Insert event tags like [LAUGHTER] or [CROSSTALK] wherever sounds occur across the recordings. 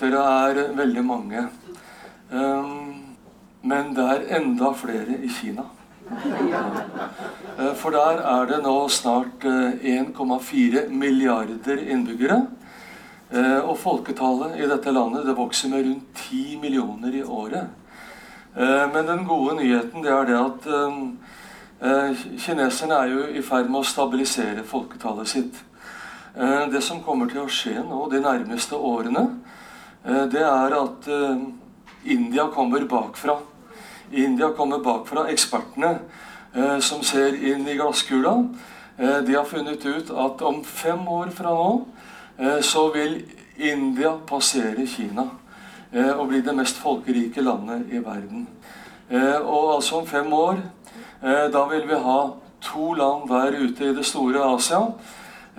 dere er veldig mange. Um, men det er enda flere i Kina. Uh, for der er det nå snart uh, 1,4 milliarder innbyggere. Uh, og folketallet i dette landet det vokser med rundt 10 millioner i året. Men den gode nyheten det er det at kineserne er jo i ferd med å stabilisere folketallet sitt. Det som kommer til å skje nå de nærmeste årene, det er at India kommer bakfra. India kommer bakfra. Ekspertene som ser inn i glasskula, de har funnet ut at om fem år fra nå så vil India passere Kina og bli det mest folkerike landet i verden. Og altså om fem år da vil vi ha to land der ute i det store Asia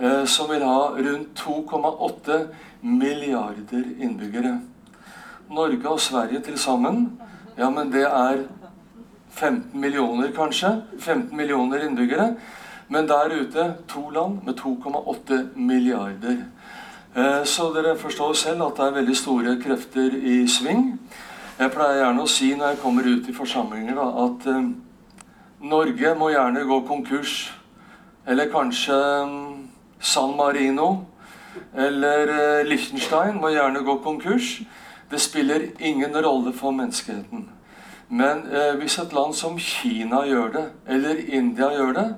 Eh, som vil ha rundt 2,8 milliarder innbyggere. Norge og Sverige til sammen, ja, men det er 15 millioner, kanskje. 15 millioner innbyggere. Men der ute to land med 2,8 milliarder. Eh, så dere forstår selv at det er veldig store krefter i sving. Jeg pleier gjerne å si når jeg kommer ut i forsamlinger, da, at eh, Norge må gjerne gå konkurs. Eller kanskje San Marino eller eh, Liechtenstein må gjerne gå konkurs. Det spiller ingen rolle for menneskeheten. Men eh, hvis et land som Kina gjør det, eller India gjør det,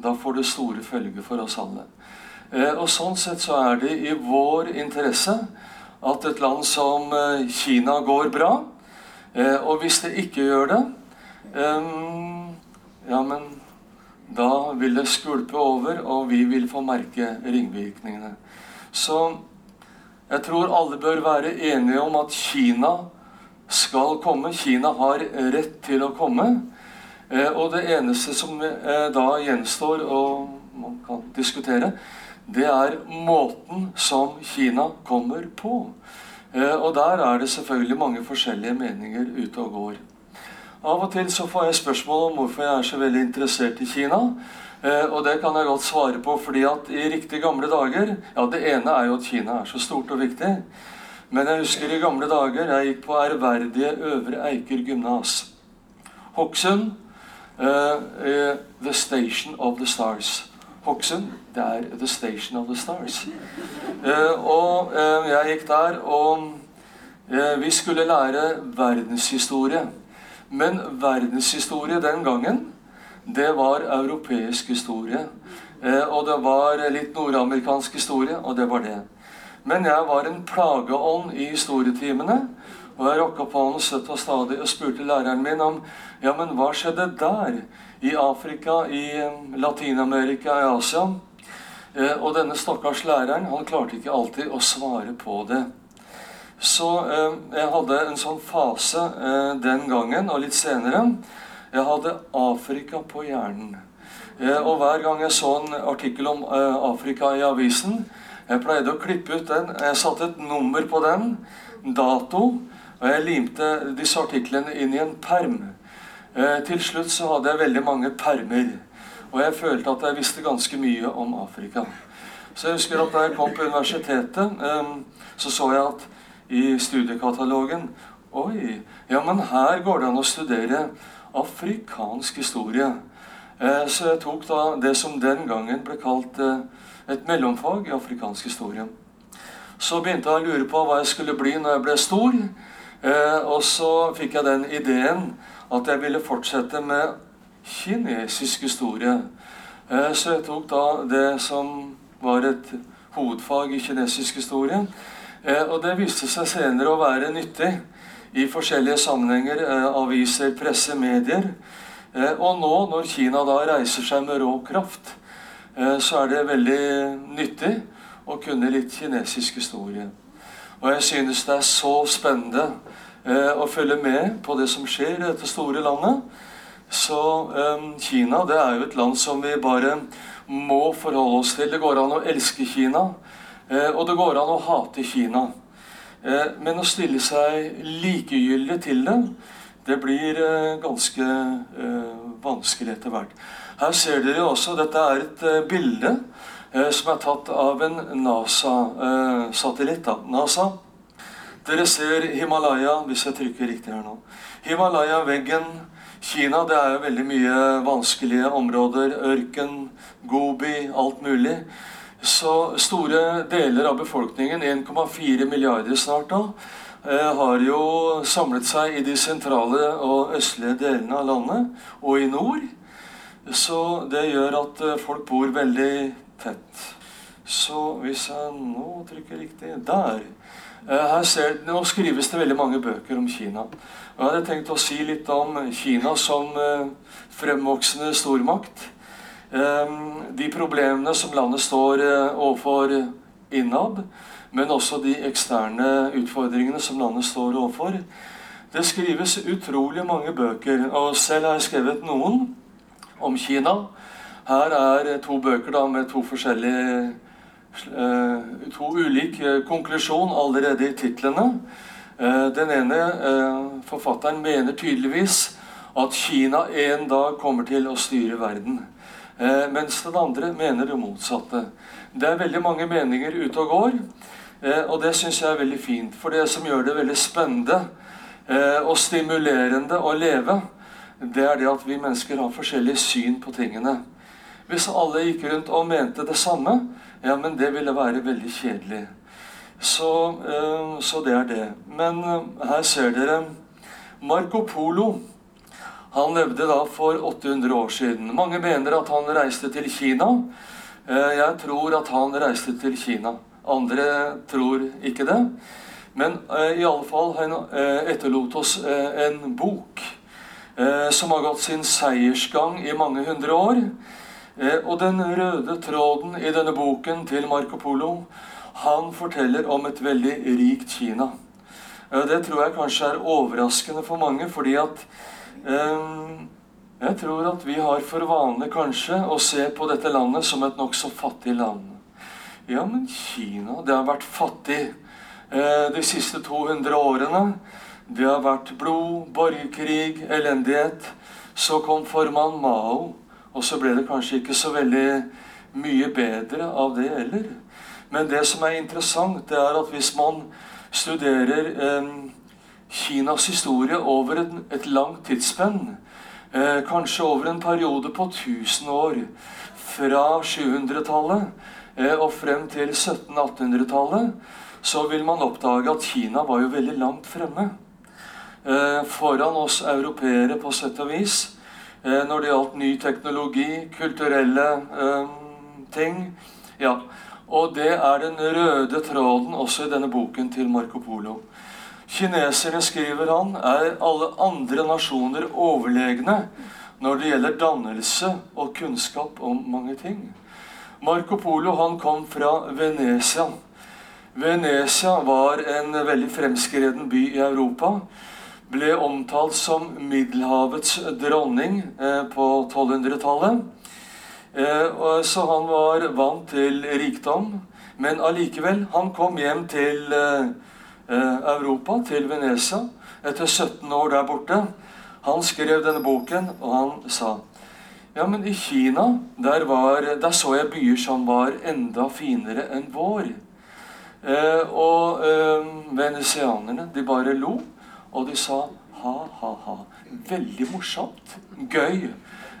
da får det store følger for oss alle. Eh, og Sånn sett så er det i vår interesse at et land som eh, Kina går bra. Eh, og hvis det ikke gjør det, eh, ja, men da vil det skvulpe over, og vi vil få merke ringvirkningene. Så jeg tror alle bør være enige om at Kina skal komme. Kina har rett til å komme. Eh, og det eneste som eh, da gjenstår, og man kan diskutere, det er måten som Kina kommer på. Eh, og der er det selvfølgelig mange forskjellige meninger ute og går. Av og til så får jeg spørsmål om hvorfor jeg er så veldig interessert i Kina. Eh, og det kan jeg godt svare på, fordi at i riktig gamle dager Ja, det ene er jo at Kina er så stort og viktig. Men jeg husker i gamle dager jeg gikk på ærverdige Øvre Eiker gymnas. Hokksund. uh, the Station of the Stars. Hokksund, det er The Station of the Stars. Uh, og uh, jeg gikk der, og vi skulle lære verdenshistorie. Men verdenshistorie den gangen, det var europeisk historie. Eh, og det var litt nordamerikansk historie, og det var det. Men jeg var en plageånd i historietimene. Og jeg rokka på han støtt og stadig og spurte læreren min om ja, men hva skjedde der? I Afrika, i Latin-Amerika, i Asia? Eh, og denne stakkars læreren han klarte ikke alltid å svare på det. Så eh, jeg hadde en sånn fase eh, den gangen, og litt senere. Jeg hadde Afrika på hjernen. Eh, og hver gang jeg så en artikkel om eh, Afrika i avisen, jeg pleide å klippe ut den. Jeg satte et nummer på den, dato, og jeg limte disse artiklene inn i en perm. Eh, til slutt så hadde jeg veldig mange permer. Og jeg følte at jeg visste ganske mye om Afrika. Så jeg husker at da jeg kom på universitetet, så så jeg at i studiekatalogen. Oi, ja, men her går det an å studere afrikansk historie. Eh, så jeg tok da det som den gangen ble kalt eh, et mellomfag i afrikansk historie. Så begynte jeg å lure på hva jeg skulle bli når jeg ble stor. Eh, og så fikk jeg den ideen at jeg ville fortsette med kinesisk historie. Så jeg tok da det som var et hovedfag i kinesisk historie. Og det viste seg senere å være nyttig i forskjellige sammenhenger. Eh, aviser, presse, medier. Eh, og nå, når Kina da reiser seg med rå kraft, så er det veldig nyttig å kunne litt kinesisk historie. Og jeg synes det er så spennende å følge med på det som skjer i dette store landet. Så Kina det er jo et land som vi bare må forholde oss til. Det går an å elske Kina. Eh, og det går an å hate Kina. Eh, men å stille seg likegyldig til det, det blir eh, ganske vanskelig etter hvert. Her ser dere også Dette er et bilde som er tatt av en NASA-satellitt. NASA Dere ser Himalaya, hvis jeg trykker riktig her nå. Himalaya-veggen, Kina, det er jo veldig mye vanskelige områder. Ørken, Gobi, alt mulig. Så store deler av befolkningen, 1,4 milliarder snart da, eh, har jo samlet seg i de sentrale og østlige delene av landet og i nord. Så det gjør at eh, folk bor veldig tett. Så hvis jeg nå trykker riktig Der. Eh, her ser, nå skrives det veldig mange bøker om Kina. Jeg hadde tenkt å si litt om Kina som fremvoksende stormakt. Ehm, de problemene som landet står eh, overfor innad, men også de eksterne utfordringene som landet står overfor. Det skrives utrolig mange bøker, og selv har jeg skrevet noen om Kina. Her er to bøker da med to forskjellige eh, To ulik eh, konklusjon allerede i titlene. Den ene forfatteren mener tydeligvis at Kina en dag kommer til å styre verden. Eh, mens den andre mener det motsatte. Det er veldig mange meninger ute og går, eh, og det syns jeg er veldig fint. For det som gjør det veldig spennende eh, og stimulerende å leve, det er det at vi mennesker har forskjellig syn på tingene. Hvis alle gikk rundt og mente det samme, ja, men det ville være veldig kjedelig. Så, så det er det. Men her ser dere Marco Polo han levde da for 800 år siden. Mange mener at han reiste til Kina. Eh, jeg tror at han reiste til Kina. Andre tror ikke det. Men eh, i alle fall han eh, etterlot oss en bok som har gått sin seiersgang i mange hundre år. Og den røde tråden i denne boken til Marco Polo, han forteller om et veldig rikt Kina. Det tror jeg kanskje er overraskende for mange, fordi at jeg tror at vi har for vane kanskje å se på dette landet som et nokså fattig land. Ja, men Kina, det har vært fattig eh, de siste 200 årene. Det har vært blod, borgerkrig, elendighet. Så kom formann Mao, og så ble det kanskje ikke så veldig mye bedre av det heller. Men det som er interessant, det er at hvis man studerer eh, Kinas historie over et, et langt tidsspenn. Eh, kanskje over en periode på 1000 år. Fra 700-tallet eh, og frem til 1700-1800-tallet så vil man oppdage at Kina var jo veldig langt fremme. Eh, foran oss europeere på sett og vis. Eh, når det gjaldt ny teknologi, kulturelle eh, ting. Ja, Og det er den røde tråden også i denne boken til Marco Polo. Kineserne, skriver han, er alle andre nasjoner overlegne når det gjelder dannelse og kunnskap om mange ting. Marco Polo han kom fra Venezia. Venezia var en veldig fremskreden by i Europa. Ble omtalt som Middelhavets dronning eh, på 1200-tallet. Eh, så han var vant til rikdom. Men allikevel, han kom hjem til eh, Europa, til Venezia, etter 17 år der borte. Han skrev denne boken, og han sa ja, men i Kina der, var, der så jeg byer som var enda finere enn vår. Eh, og eh, venezianerne, de bare lo, og de sa ha-ha-ha. Veldig morsomt. Gøy.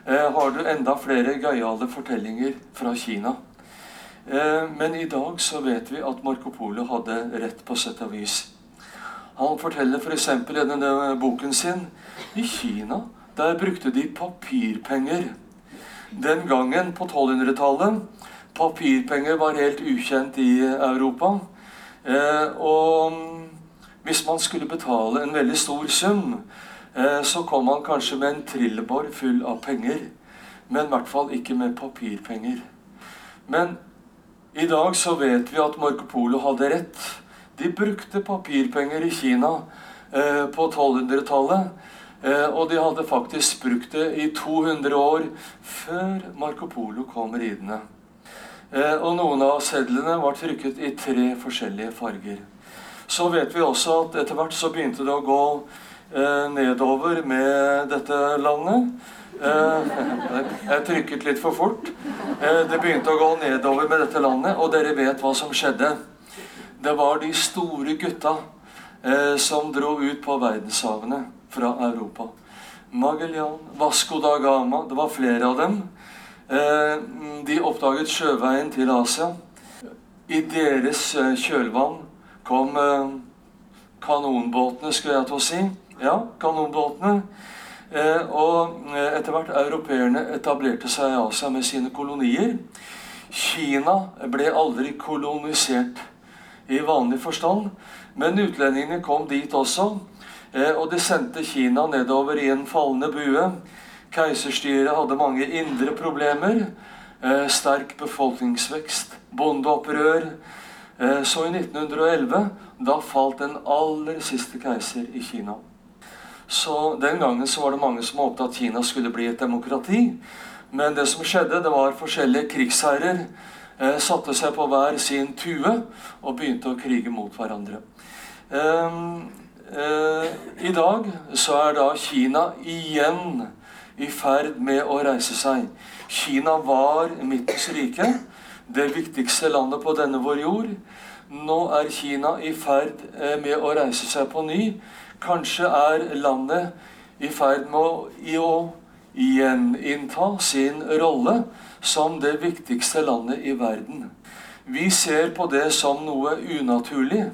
Eh, har du enda flere gøyale fortellinger fra Kina? Eh, men i dag så vet vi at Marco Polo hadde rett på sett og vis. Han forteller f.eks. For i denne boken sin i Kina der brukte de papirpenger. Den gangen, på 1200-tallet, papirpenger var helt ukjent i Europa. Eh, og hvis man skulle betale en veldig stor sum, eh, så kom man kanskje med en trillebår full av penger. Men i hvert fall ikke med papirpenger. Men i dag så vet vi at Marco Polo hadde rett. De brukte papirpenger i Kina eh, på 1200-tallet. Eh, og de hadde faktisk brukt det i 200 år før Marco Polo kom ridende. Eh, og noen av sedlene var trykket i tre forskjellige farger. Så vet vi også at etter hvert så begynte det å gå eh, nedover med dette landet. Eh, jeg trykket litt for fort. Eh, det begynte å gå nedover med dette landet, og dere vet hva som skjedde. Det var de store gutta eh, som dro ut på verdenshavene fra Europa. Magellan, Vasco da Gama Det var flere av dem. De oppdaget sjøveien til Asia. I deres kjølvann kom kanonbåtene, skulle jeg til å si. Ja, kanonbåtene. Eh, og eh, etter hvert europeerne etablerte seg i med sine kolonier. Kina ble aldri kolonisert i vanlig forstand, men utlendingene kom dit også. Eh, og de sendte Kina nedover i en fallende bue. Keiserstyret hadde mange indre problemer. Sterk befolkningsvekst, bondeopprør. Så i 1911 da falt den aller siste keiser i Kina. Så Den gangen så var det mange som håpet at Kina skulle bli et demokrati. Men det som skjedde, det var forskjellige krigsherrer eh, satte seg på hver sin tue og begynte å krige mot hverandre. Eh, eh, I dag så er da Kina igjen i ferd med å reise seg. Kina var Midtens rike, det viktigste landet på denne vår jord. Nå er Kina i ferd eh, med å reise seg på ny. Kanskje er landet i ferd med å, i å gjeninnta sin rolle som det viktigste landet i verden. Vi ser på det som noe unaturlig.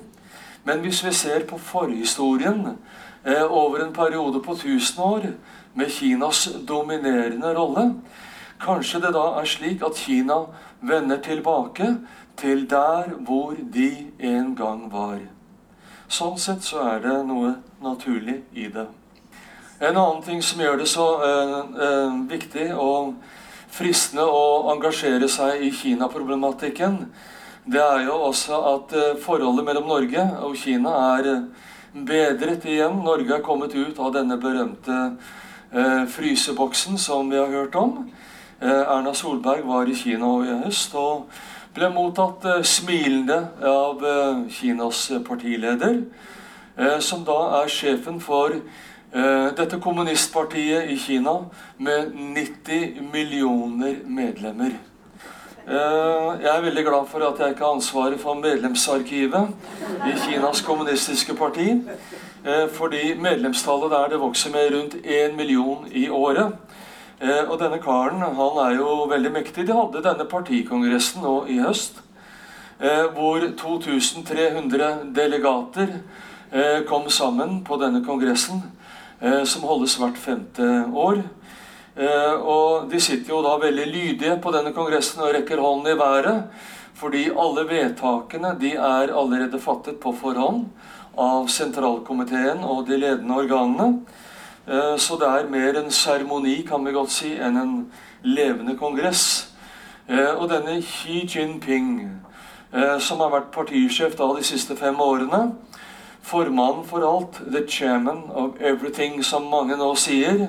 Men hvis vi ser på forhistorien eh, over en periode på 1000 år med Kinas dominerende rolle, kanskje det da er slik at Kina vender tilbake til der hvor de en gang var. Sånn sett så er det noe naturlig i det. En annen ting som gjør det så eh, eh, viktig og fristende å engasjere seg i Kina-problematikken, det er jo også at eh, forholdet mellom Norge og Kina er eh, bedret igjen. Norge er kommet ut av denne berømte eh, fryseboksen som vi har hørt om. Eh, Erna Solberg var i Kina i høst. og ble mottatt eh, smilende av eh, Kinas partileder, eh, som da er sjefen for dette kommunistpartiet i Kina med 90 millioner medlemmer. Jeg er veldig glad for at jeg ikke har ansvaret for medlemsarkivet i Kinas kommunistiske parti. Fordi medlemstallet der det vokser med rundt 1 million i året. Eh, og denne karen han er jo veldig mektig. De hadde denne partikongressen nå i høst. Eh, hvor 2300 delegater eh, kom sammen på denne kongressen, som holdes hvert femte år. Og de sitter jo da veldig lydige på denne kongressen og rekker hånden i været. Fordi alle vedtakene de er allerede fattet på forhånd av sentralkomiteen og de ledende organene. Eh, så det er mer en seremoni, kan vi godt si, enn en levende kongress. Eh, og denne Xi Jinping, eh, som har vært partisjef da de siste fem årene, formann for alt, the chairman of everything, som mange nå sier.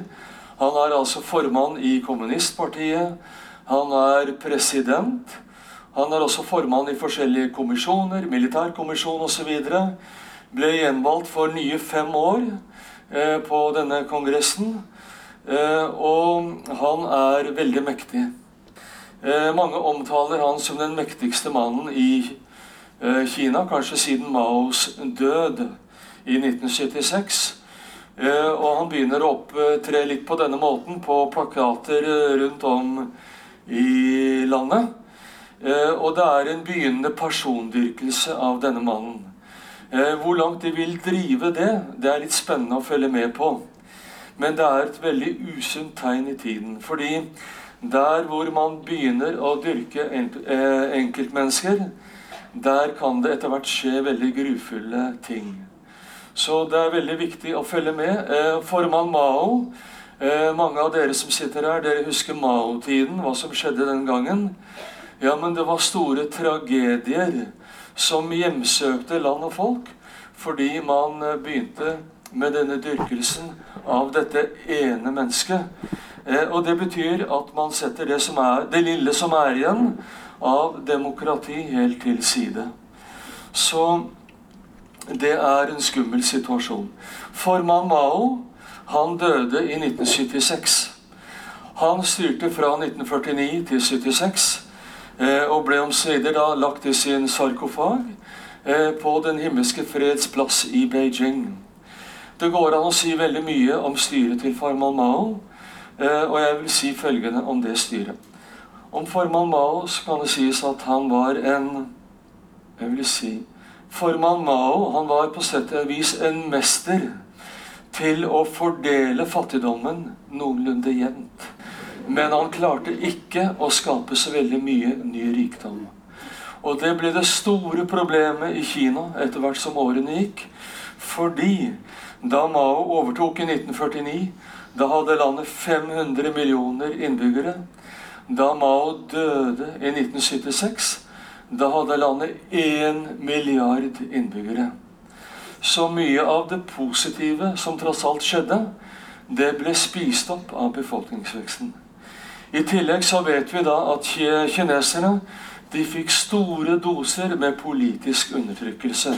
Han er altså formann i kommunistpartiet. Han er president. Han er også formann i forskjellige kommisjoner, militærkommisjon osv. Ble gjenvalgt for nye fem år. Eh, på denne kongressen. Eh, og han er veldig mektig. Eh, mange omtaler han som den mektigste mannen i Kina, kanskje siden Maos død i 1976. Og han begynner å opptre litt på denne måten på plakater rundt om i landet. Og det er en begynnende persondyrkelse av denne mannen. Eh, hvor langt de vil drive det, det er litt spennende å følge med på. Men det er et veldig usunt tegn i tiden. Fordi der hvor man begynner å dyrke eh, enkeltmennesker, der kan det etter hvert skje veldig grufulle ting. Så det er veldig viktig å følge med. Eh, formann Mao Mange av dere som sitter her, dere husker Mao-tiden, hva som skjedde den gangen. Ja, men det var store tragedier som hjemsøkte land og folk fordi man eh, begynte med denne dyrkelsen av dette ene mennesket. Eh, og det betyr at man setter det, er, det lille som er igjen av demokrati, helt til side. Så det er en skummel situasjon. Formann Mao han døde i 1976. Han styrte fra 1949 til 1976. Eh, og ble omsider da lagt i sin sarkofag. eh, på Den himmelske freds plass i Beijing. Det går an å si veldig mye om styret til Farman Mao, eh, og jeg vil si følgende om det styret. Om Formann Mao så kan det sies at han var en Jeg vil si Formann Mao han var på sett og vis en mester til å fordele fattigdommen noenlunde jevnt. Men han klarte ikke å skape så veldig mye ny rikdom. Og det ble det store problemet i Kina etter hvert som årene gikk. Fordi da Mao overtok i 1949, da hadde landet 500 millioner innbyggere. Da Mao døde i 1976, da hadde landet 1 milliard innbyggere. Så mye av det positive som tross alt skjedde, det ble spist opp av befolkningsveksten. I tillegg så vet vi da at kineserne de fikk store doser med politisk undertrykkelse.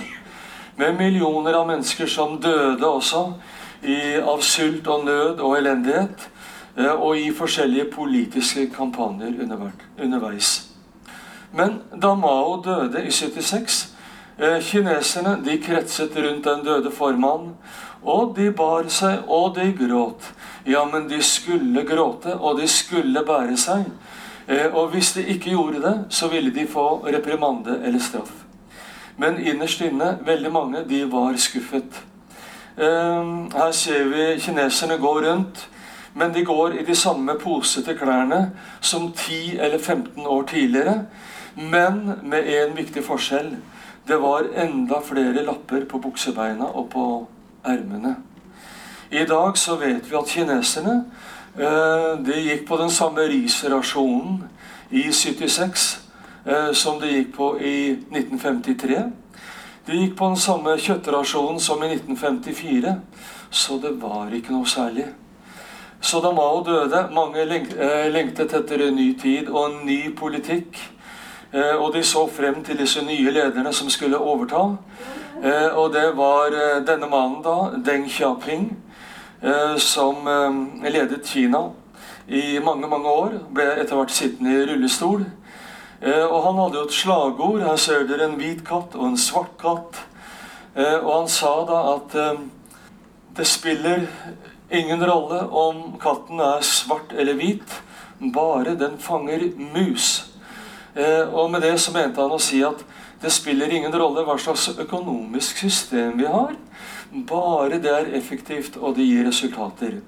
Med millioner av mennesker som døde også i, av sult og nød og elendighet. Eh, og i forskjellige politiske kampanjer underveis. Men da Mao døde i 76 eh, Kineserne de kretset rundt den døde formannen. Og de bar seg, og de gråt. Ja, men de skulle gråte, og de skulle bære seg. Eh, og hvis de ikke gjorde det, så ville de få reprimande eller straff. Men innerst inne, veldig mange, de var skuffet. Eh, her ser vi kineserne gå rundt, men de går i de samme posete klærne som 10 eller 15 år tidligere. Men med én viktig forskjell. Det var enda flere lapper på buksebeina og på ermene. I dag så vet vi at kineserne eh, de gikk på den samme risrasjonen i 76 eh, som de gikk på i 1953. De gikk på den samme kjøttrasjonen som i 1954, så det var ikke noe særlig. Så da Mao døde, mange eh, lengtet etter en ny tid og en ny politikk. Og de så frem til disse nye lederne som skulle overta. Og det var denne mannen, da, Deng Xiaoping, Eh, som eh, ledet Kina i mange, mange år. Ble etter hvert sittende i rullestol. Eh, og han hadde jo et slagord. Her ser dere en hvit katt og en svart katt. Og han sa da at det spiller ingen rolle om katten er svart eller hvit, bare den fanger mus. Og med det så mente han å si at det spiller ingen rolle hva slags økonomisk system vi har. Bare det er effektivt, og det gir resultater.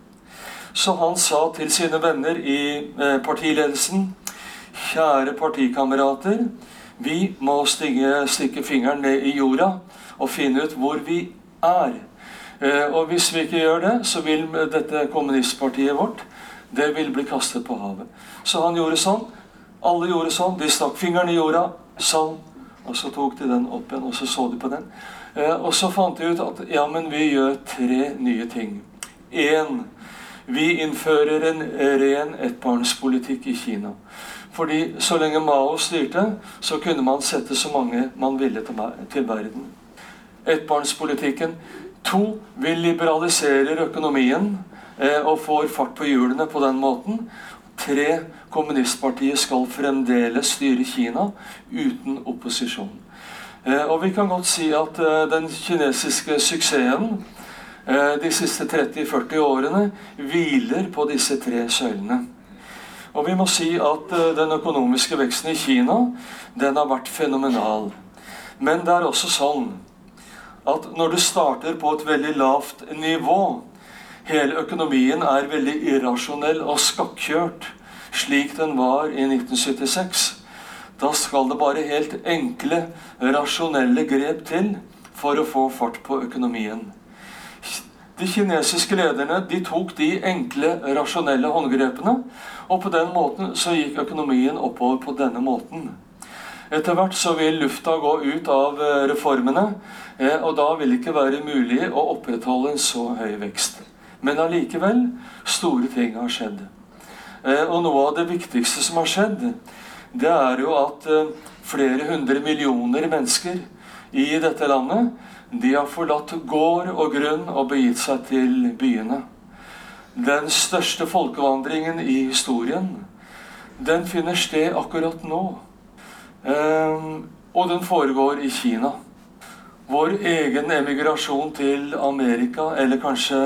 Så han sa til sine venner i eh, partiledelsen Kjære partikamerater. Vi må stikke, stikke fingeren ned i jorda og finne ut hvor vi er. Eh, og hvis vi ikke gjør det, så vil dette kommunistpartiet vårt det vil bli kastet på havet. Så han gjorde sånn. Alle gjorde sånn. De stakk fingeren i jorda. Sånn. Og så tok de den opp igjen, og så så de på den. Eh, og så fant de ut at ja, men vi gjør tre nye ting. Én vi innfører en ren ettbarnspolitikk i Kina. Fordi så lenge Mao styrte, så kunne man sette så mange man ville til verden. Ettbarnspolitikken. To, vi liberaliserer økonomien eh, og får fart på hjulene på den måten. Tre, kommunistpartiet skal fremdeles styre Kina uten opposisjon. Eh, og vi kan godt si at eh, den kinesiske suksessen eh, de siste 30-40 årene hviler på disse tre søylene. Og vi må si at den økonomiske veksten i Kina den har vært fenomenal. Men det er også sånn at når du starter på et veldig lavt nivå Hele økonomien er veldig irrasjonell og skakkjørt, slik den var i 1976 da skal det bare helt enkle, rasjonelle grep til for å få fart på økonomien. De kinesiske lederne de tok de enkle, rasjonelle håndgrepene, og på den måten så gikk økonomien oppover på denne måten. Etter hvert så vil lufta gå ut av eh, reformene, eh, og da vil det ikke være mulig å opprettholde en så høy vekst. Men allikevel store ting har skjedd. Eh, og noe av det viktigste som har skjedd, det er jo at eh, flere hundre millioner mennesker i dette landet de har forlatt gård og grunn og begitt seg til byene. Den største folkevandringen i historien, den finner sted akkurat nå. Ehm, og den foregår i Kina. vår egen emigrasjon til Amerika, eller kanskje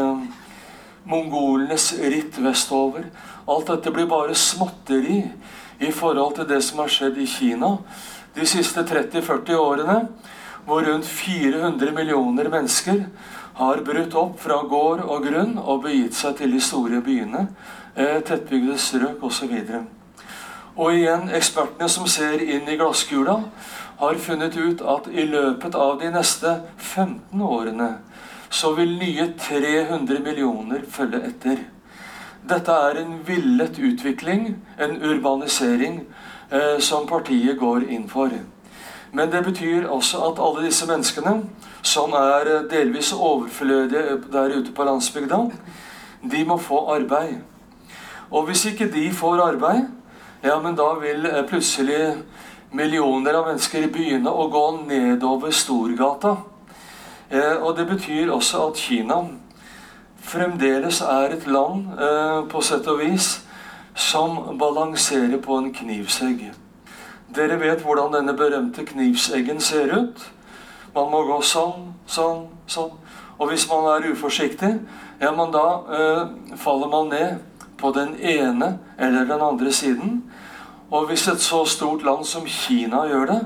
mongolenes ritt vestover. Alt dette blir bare småtteri i forhold til det som har skjedd i Kina de siste 30-40 årene, hvor rundt 400 millioner mennesker har brutt opp fra gård og grunn og begitt seg til de store byene, eh, tettbygde strøk osv. Og, og igjen, ekspertene som ser inn i glasskula, har funnet ut at i løpet av de neste 15 årene så vil nye 300 millioner følge etter. Dette er en villet utvikling, en urbanisering, eh, som partiet går inn for. Men det betyr også at alle disse menneskene, som er delvis overflødige der ute på landsbygda, de må få arbeid. Og hvis ikke de får arbeid, ja, men da vil eh, plutselig millioner av mennesker begynne å gå nedover Storgata. Eh, og det betyr også at Kina fremdeles er et land, eh, på sett og vis, som balanserer på en knivsegg. Dere vet hvordan denne berømte knivseggen ser ut. Man må gå sånn, sånn, sånn. Og hvis man er uforsiktig, ja, men da eh, faller man ned på den ene eller den andre siden. Og hvis et så stort land som Kina gjør det,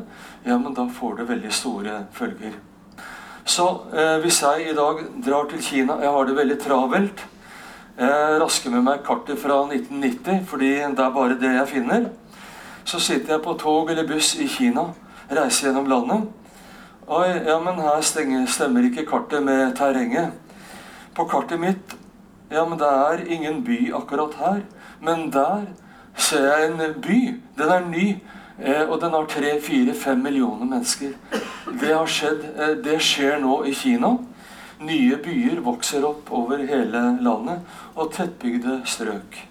ja, men da får det veldig store følger. Så eh, hvis jeg i dag drar til Kina Jeg har det veldig travelt. Jeg rasker med meg kartet fra 1990, fordi det er bare det jeg finner. Så sitter jeg på tog eller buss i Kina, reiser gjennom landet. Oi, ja, men her stenger, stemmer ikke kartet med terrenget. På kartet mitt Ja, men det er ingen by akkurat her. Men der ser jeg en by. Den er ny. Eh, og den har tre, fire, fem millioner mennesker. Det har skjedd, eh, det skjer nå i Kina. Nye byer vokser opp over hele landet, og tettbygde strøk.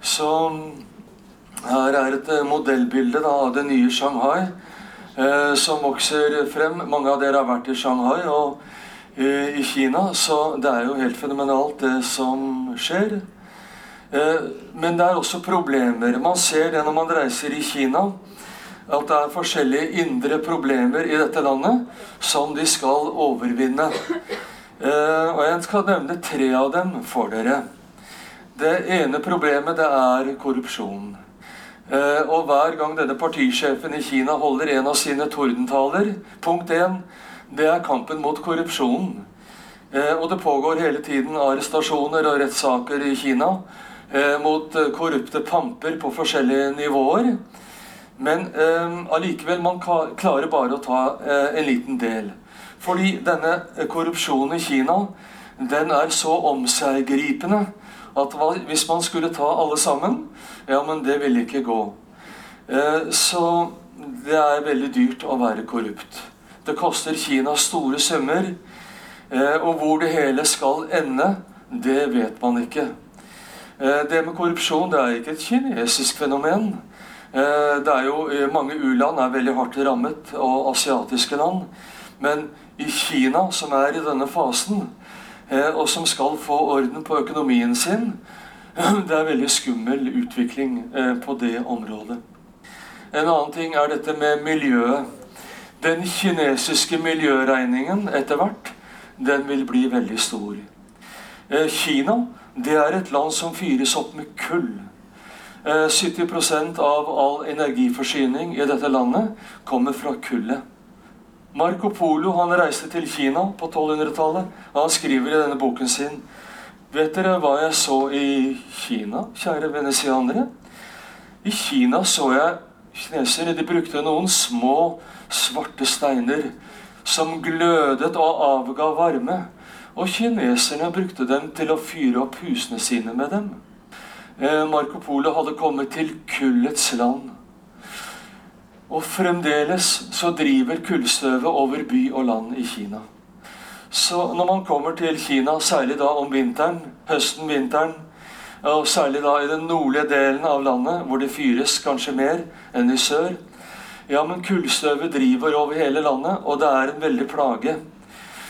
Så her er et eh, modellbilde da, av det nye Shanghai eh, som vokser frem. Mange av dere har vært i Shanghai og eh, i Kina, så det er jo helt fenomenalt, det som skjer. Eh, men det er også problemer. Man ser det når man reiser i Kina at det er forskjellige indre problemer i dette landet som de skal overvinne. Eh, og jeg skal nevne tre av dem for dere. Det ene problemet det er korrupsjon. Eh, og hver gang denne partisjefen i Kina holder en av sine tordentaler Punkt én det er kampen mot korrupsjonen. Og det pågår hele tiden arrestasjoner og rettssaker i Kina mot korrupte pamper på forskjellige nivåer. Men eh, allikevel, man klarer bare å ta eh, en liten del. Fordi denne eh, korrupsjonen i Kina, den er så omseggripende at hvis man skulle ta alle sammen, ja, men det ville ikke gå. Eh, så det er veldig dyrt å være korrupt. Det koster Kina store summer. Eh, og hvor det hele skal ende, det vet man ikke. Eh, det med korrupsjon det er ikke et kinesisk fenomen. Eh, det er jo eh, Mange u-land er veldig hardt rammet, og asiatiske land. Men i Kina, som er i denne fasen, og som skal få orden på økonomien sin, [CLEARS THROAT] det er veldig skummel utvikling på det området. En annen ting er dette med miljøet. Den kinesiske miljøregningen etter hvert, den vil bli veldig stor. Kina det er et land som fyres opp med kull. 70 eh, av all energiforsyning i dette landet kommer fra kullet. Marco Polo han reiste til Kina på 1200-tallet. og Han skriver i denne boken sin Vet dere hva jeg så i Kina, kjære venesianere? I Kina så jeg kinesere. De brukte noen små, svarte steiner som glødet og avga varme. Og kineserne brukte dem til å fyre opp husene sine med dem. Eh, Marco Polo hadde kommet til kullets land. Og fremdeles så driver kullstøvet over by og land i Kina. Så når man kommer til Kina, særlig da om vinteren, høsten-vinteren, og særlig da i den nordlige delen av landet, hvor det fyres kanskje mer enn i sør Ja, men kullstøvet driver over hele landet, og det er en veldig plage.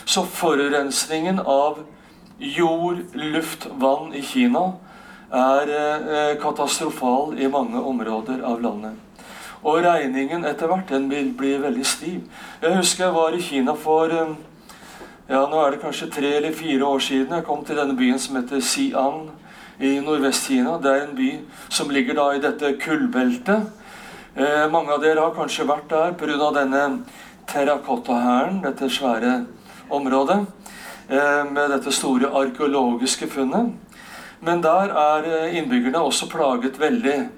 Så forurensningen av jord, luft, vann i Kina er eh, katastrofal i mange områder av landet. Og regningen etter hvert den vil bli veldig stiv. Jeg husker jeg var i Kina for eh, ja, nå er det kanskje tre eller fire år siden. Jeg kom til denne byen som heter Xi'an i Nordvest-Kina. Det er en by som ligger da i dette kullbeltet. Eh, mange av dere har kanskje vært der pga. denne terrakottahæren, dette svære området, eh, med dette store arkeologiske funnet. Men der er eh, innbyggerne også plaget veldig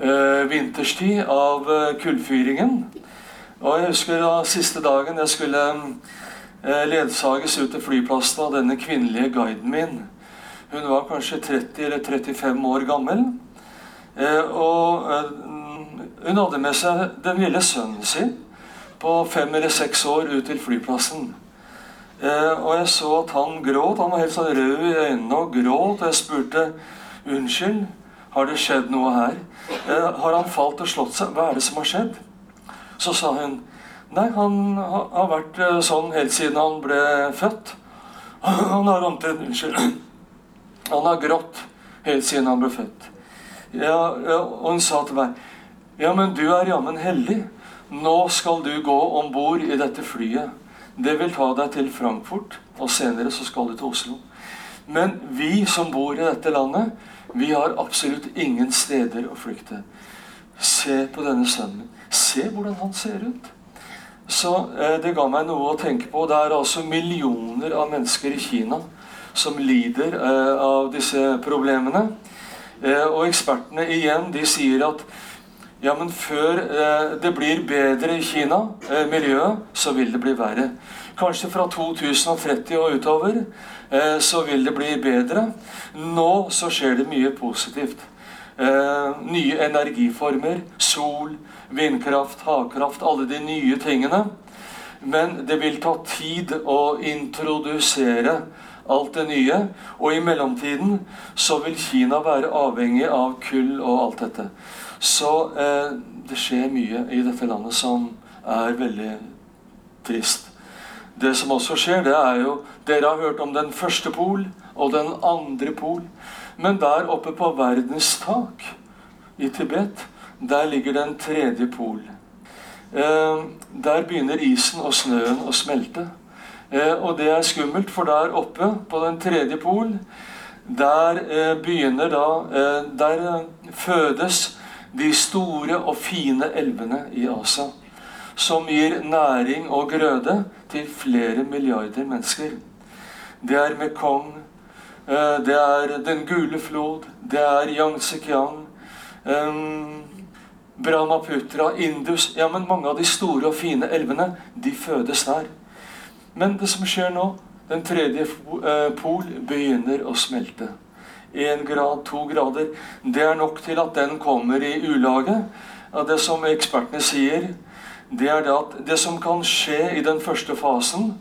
eh, vinterstid av kullfyringen. Og jeg husker da siste dagen jeg skulle ledsages ut til flyplassen av denne kvinnelige guiden min. Hun var kanskje 30 eller 35 år gammel. Og hun hadde med seg den lille sønnen sin på fem eller seks år ut til flyplassen. Eh, og jeg så at han gråt. Han var helt sånn rød i øynene og gråt. Og jeg spurte unnskyld, har det skjedd noe her? Eh, har han falt og slått seg? Hva er det som har skjedd? Så sa hun nei, han har vært eh, sånn helt siden han ble født. Han har omtrent Unnskyld. [CLEARS THROAT] Han har grått helt siden han ble født. Ja, og hun sa til meg Ja, men du er jammen heldig. Nå skal du gå om bord i dette flyet. Det vil ta deg til Frankfurt, og senere så skal du til Oslo. Men vi som bor i dette landet, vi har absolutt ingen steder å flykte. Se på denne sønnen. Se hvordan han ser ut. Så eh, det ga meg noe å tenke på. Det er altså millioner av mennesker i Kina som lider eh, av disse problemene. Eh, og ekspertene igjen, de sier at ja, men før eh, det blir bedre i Kina, eh, miljøet, så vil det bli verre. Kanskje fra 2030 og utover eh, så vil det bli bedre. Nå så skjer det mye positivt. Eh, nye energiformer. Sol, vindkraft, havkraft. Alle de nye tingene. Men det vil ta tid å introdusere alt det nye. Og i mellomtiden så vil Kina være avhengig av kull og alt dette. Så eh, det skjer mye i dette landet som er veldig trist. Det som også skjer, det er jo Dere har hørt om den første pol og den andre pol. Men der oppe på verdens tak i Tibet, der ligger den tredje pol. Eh, der begynner isen og snøen å smelte. Eh, og det er skummelt, for der oppe på den tredje pol, der eh, begynner da eh, Der fødes de store og fine elvene i Asia, som gir næring og grøde til flere milliarder mennesker. Det er Mekong, eh, det er Den gule flod, det er Yangtze-kiang, Brahmaputra, Indus Ja, men mange av de store og fine elvene, de fødes der. Men det som skjer nå, den tredje eh, pol begynner å smelte én grad, to grader. Det er nok til at den kommer i ulage. Det som ekspertene sier, det er det at det som kan skje i den første fasen,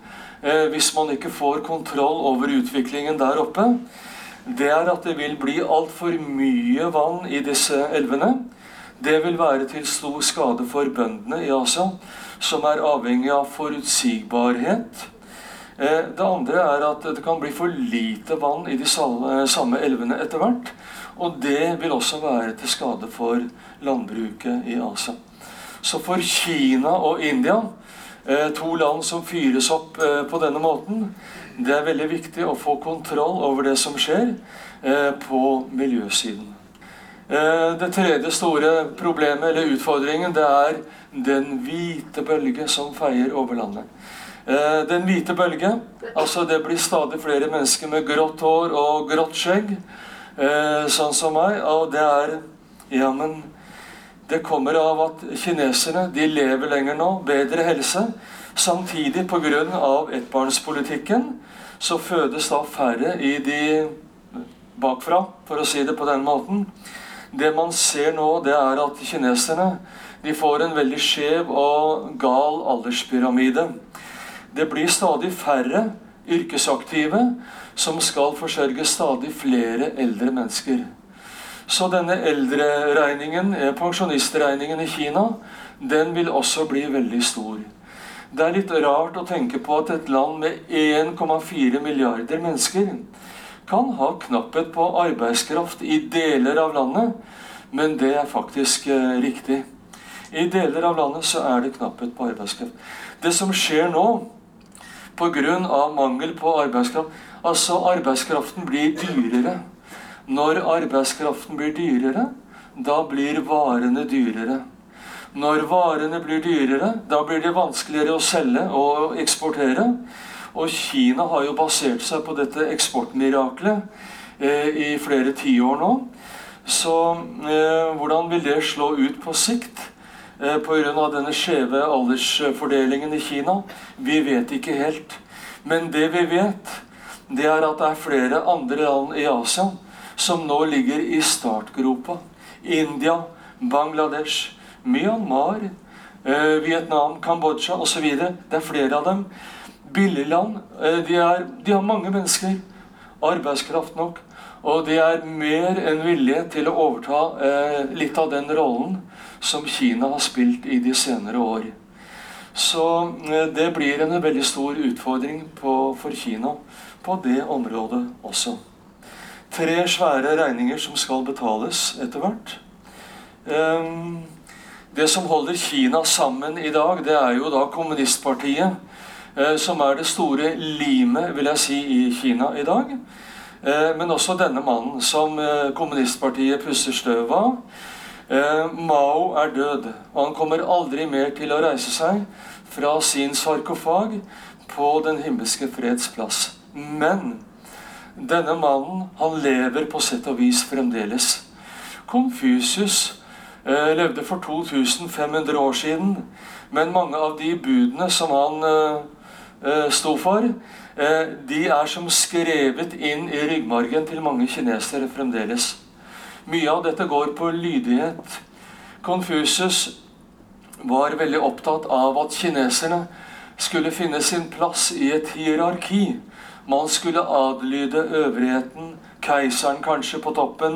eh, hvis man ikke får kontroll over utviklingen der oppe, det er at det vil bli altfor mye vann i disse elvene. Det vil være til stor skade for bøndene i Asia, som er avhengig av forutsigbarhet det andre er at det kan bli for lite vann i de eh, samme elvene etter hvert. Og det vil også være til skade for landbruket i Asia. Så for Kina og India, eh, to land som fyres opp på denne måten, det er veldig viktig å få kontroll over det som skjer på miljøsiden. Det tredje store problemet, eller utfordringen, det er den hvite bølge som feier over landet. Eh, den hvite bølge. Altså det blir stadig flere mennesker med grått hår og grått skjegg. Eh, sånn som meg. Og det er Ja, men det kommer av at kineserne de lever lenger nå, bedre helse. Samtidig pga. ettbarnspolitikken så fødes da færre i de bakfra, for å si det på den måten. Det man ser nå, det er at kineserne de får en veldig skjev og gal alderspyramide. Det blir stadig færre yrkesaktive som skal forsørge stadig flere eldre mennesker. Så denne eldreregningen, eh, pensjonistregningen i Kina, den vil også bli veldig stor. Det er litt rart å tenke på at et land med 1,4 milliarder mennesker kan ha knapphet på arbeidskraft i deler av landet, men det er faktisk eh, riktig. I deler av landet så er det knapphet på arbeidskraft. Det som skjer nå pga. mangel på arbeidskraft Altså, arbeidskraften blir dyrere. Når arbeidskraften blir dyrere, da blir varene dyrere. Når varene blir dyrere, da blir det vanskeligere å selge og eksportere. Og Kina har jo basert seg på dette eksportmiraklet eh, i flere tiår nå. Så eh, hvordan vil det slå ut på sikt? Eh, Pga. denne skjeve aldersfordelingen i Kina? Vi vet ikke helt. Men det vi vet, det er at det er flere andre land i Asia som nå ligger i startgropa. India, Bangladesh, Myanmar, eh, Vietnam, Kambodsja osv. Det er flere av dem. Billigland. land, de, er, de har mange mennesker. Arbeidskraft nok. Og de er mer enn villige til å overta eh, litt av den rollen som Kina har spilt i de senere år. Så eh, det blir en veldig stor utfordring på, for Kina på det området også. Tre svære regninger som skal betales etter hvert. Um, det som holder Kina sammen i dag, det er jo da kommunistpartiet. Eh, som er det store limet, vil jeg si, i Kina i dag. Eh, men også denne mannen, som eh, kommunistpartiet pusser støv av. Mao er død, og han kommer aldri mer til å reise seg fra sin sarkofag på Den himmelske freds plass. Men denne mannen, han lever på sett og vis fremdeles. Konfusius Eh, levde for 2500 år siden. Men mange av de budene som han eh, eh, sto for, de er som skrevet inn i ryggmargen til mange kinesere fremdeles. Mye av dette går på lydighet. Konfusius var veldig opptatt av at kineserne skulle finne sin plass i et hierarki. Man skulle adlyde øvrigheten, keiseren kanskje på toppen,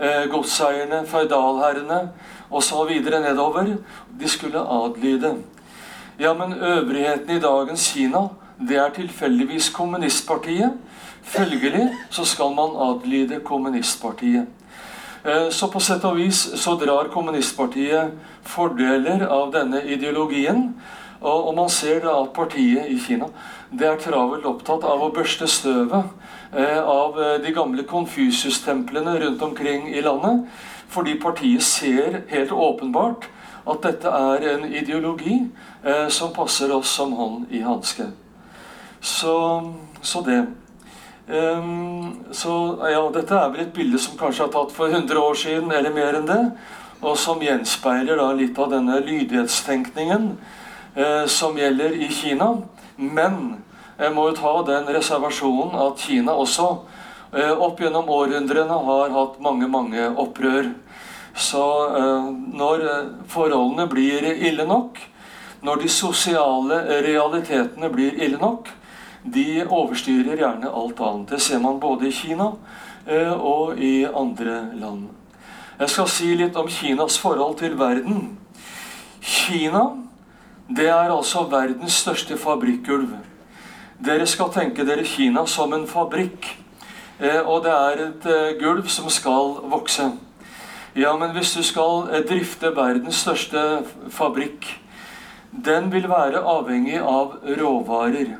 eh, godseierne, føydalherrene osv. nedover. De skulle adlyde. Ja, men øvrigheten i dagens Kina, det er tilfeldigvis kommunistpartiet. Følgelig så skal man adlyde kommunistpartiet. Eh, så på sett og vis så drar kommunistpartiet fordeler av denne ideologien. Og man ser da at partiet i Kina det er travelt opptatt av å børste støvet Eh, av eh, de gamle Konfusius-templene rundt omkring i landet. Fordi partiet ser helt åpenbart at dette er en ideologi som passer oss som hånd i hanske. Så, så, det. Um, så ja, dette er vel et bilde som kanskje er tatt for 100 år siden, eller mer enn det. Og som gjenspeiler da litt av denne lydighetstenkningen uh, som gjelder i Kina. Men jeg må jo ta den reservasjonen at Kina også uh, opp gjennom århundrene har hatt mange, mange opprør. Så uh, når forholdene blir ille nok, når de sosiale realitetene blir ille nok, de overstyrer gjerne alt annet. Det ser man både i Kina og i andre land. Jeg skal si litt om Kinas forhold til verden. Kina det er altså verdens største fabrikkgulv. Dere skal tenke dere Kina som en fabrikk. Eh, og det er et eh, gulv som skal vokse. Ja, men hvis du skal eh, drifte verdens største fabrikk, den vil være avhengig av råvarer.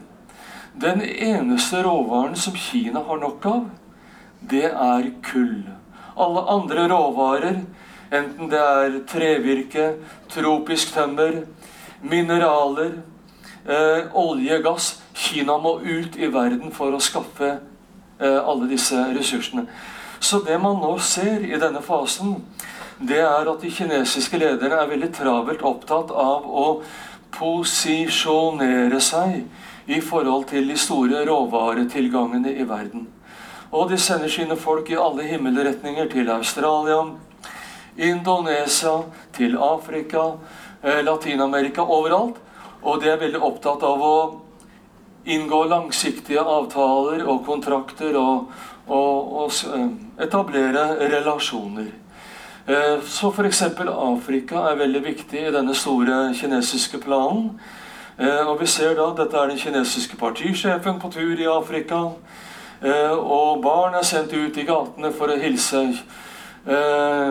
Den eneste råvaren som Kina har nok av, det er kull. Alle andre råvarer, enten det er trevirke, tropisk tømmer, mineraler, eh, olje, gass Kina må ut i verden for å skaffe eh, alle disse ressursene. Så det man nå ser i denne fasen, det er at de kinesiske lederne er veldig travelt opptatt av å posisjonere seg i forhold til de store råvaretilgangene i verden. Og de sender sine folk i alle himmelretninger til Australia, Indonesia, til Afrika, eh, Latin-Amerika, overalt. Og de er veldig opptatt av å inngå langsiktige avtaler og kontrakter og, og, og eh, etablere relasjoner. Eh, så f.eks. Afrika er veldig viktig i denne store kinesiske planen. Eh, og vi ser da Dette er den kinesiske partisjefen på tur i Afrika. Og barn er sendt ut i gatene for å hilse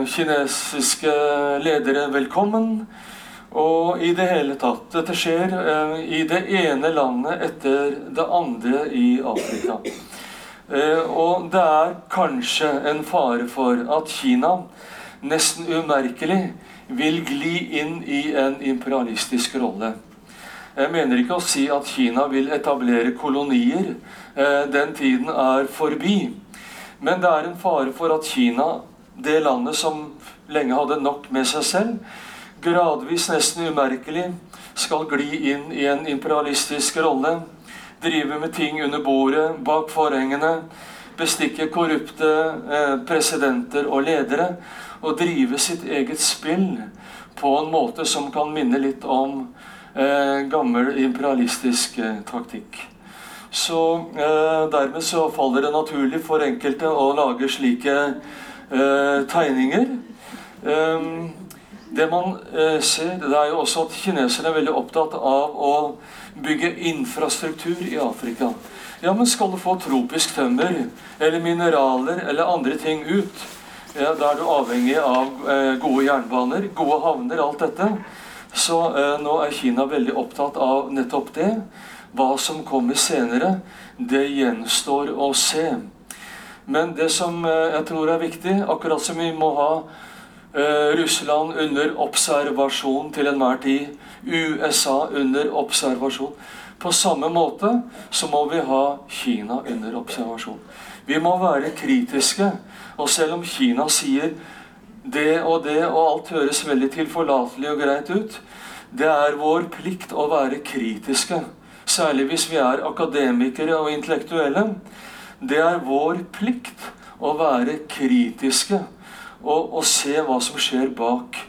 kinesiske ledere velkommen. Og i det hele tatt Dette skjer eh, i det ene landet etter det andre i Afrika. Eh, og det er kanskje en fare for at Kina nesten umerkelig vil gli inn i en imperialistisk rolle. Jeg mener ikke å si at Kina vil etablere kolonier. Eh, den tiden er forbi. Men det er en fare for at Kina, det landet som lenge hadde nok med seg selv, gradvis, nesten umerkelig, skal gli inn i en imperialistisk rolle. Drive med ting under bordet, bak forhengene. Bestikke korrupte eh, presidenter og ledere. Og drive sitt eget spill på en måte som kan minne litt om gammel imperialistisk eh, taktikk. Så eh, dermed så faller det naturlig for enkelte å lage slike eh, tegninger. Um, det man eh, ser, det er jo også at kineserne er veldig opptatt av å bygge infrastruktur i Afrika. Ja, men skal du få tropisk tømmer eller mineraler eller andre ting ut, ja, da er du avhengig av eh, gode jernbaner, gode havner, alt dette. Så eh, nå er Kina veldig opptatt av nettopp det. Hva som kommer senere, det gjenstår å se. Men det som eh, jeg tror er viktig, akkurat som vi må ha Eh, Russland under observasjon til enhver tid. USA under observasjon. På samme måte så må vi ha Kina under observasjon. Vi må være kritiske. Og selv om Kina sier det og det, og alt høres veldig tilforlatelig og greit ut, det er vår plikt å være kritiske. Særlig hvis vi er akademikere og intellektuelle. Det er vår plikt å være kritiske og, og se hva som skjer bak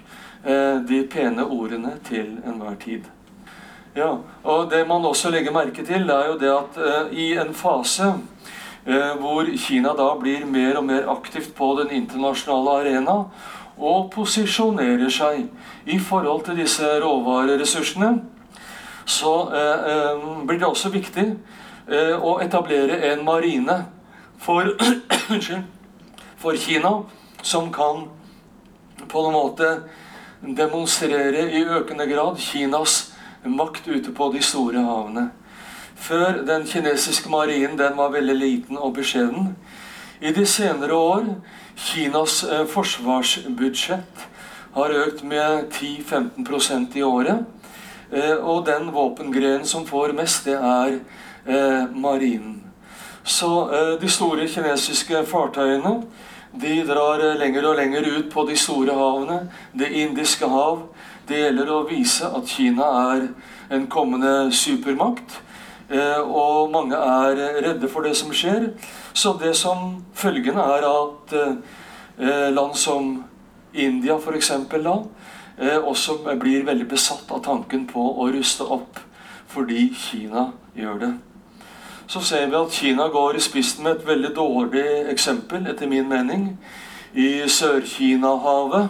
eh, de pene ordene til enhver tid. Ja, og Det man også legger merke til, er jo det at eh, i en fase hvor Kina da blir mer og mer aktivt på den internasjonale arena og posisjonerer seg i forhold til disse råvareressursene, så eh, eh, blir det også viktig eh, å etablere en marine for, [CLEARS THROAT] for Kina som kan på en måte demonstrere i økende grad Kinas makt ute på de store havene. Før den kinesiske marinen den var veldig liten og beskjeden. I de senere år Kinas eh, forsvarsbudsjett har økt med 10-15% i året. Eh, og den våpengrenen som får mest, det er eh, marinen. Så de store kinesiske fartøyene de drar lenger og lenger ut på de store havene. Det indiske hav. Det gjelder å vise at Kina er en kommende supermakt. Eh, og mange er redde for det som skjer. Så det som følgende er at eh, land som India f.eks. da også blir veldig besatt av tanken på å ruste opp fordi Kina gjør det så ser vi at Kina går i spissen med et veldig dårlig eksempel, etter min mening, i Sør-Kina-havet.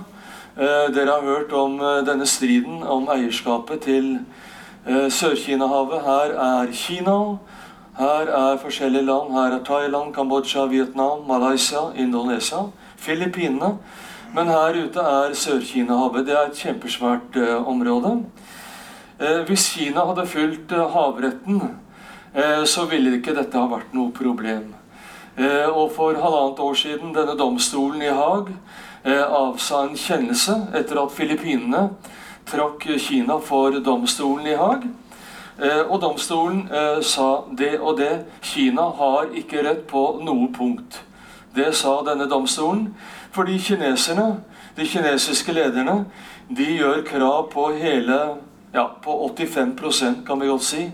Eh, dere har hørt om eh, denne striden om eierskapet til eh, Sør-Kina-havet. Her er Kina, her er forskjellige land. Her er Thailand, Kambodsja, Vietnam, Malaysia, Indonesia, Filippinene. Men her ute er Sør-Kina-havet. Det er et kjempesvært eh, område. Eh, hvis Kina hadde fulgt eh, havretten Eh, så ville ikke dette ha vært noe problem. Eh, og for halvannet år siden, denne domstolen i Haag eh, avsa en kjennelse etter at Filippinene trakk Kina for domstolen i Haag. Og domstolen sa det og det. Kina har ikke rett på noe punkt. Det sa denne domstolen. Fordi kineserne, de kinesiske lederne, de gjør krav på hele ja, på 85% kan vi godt si,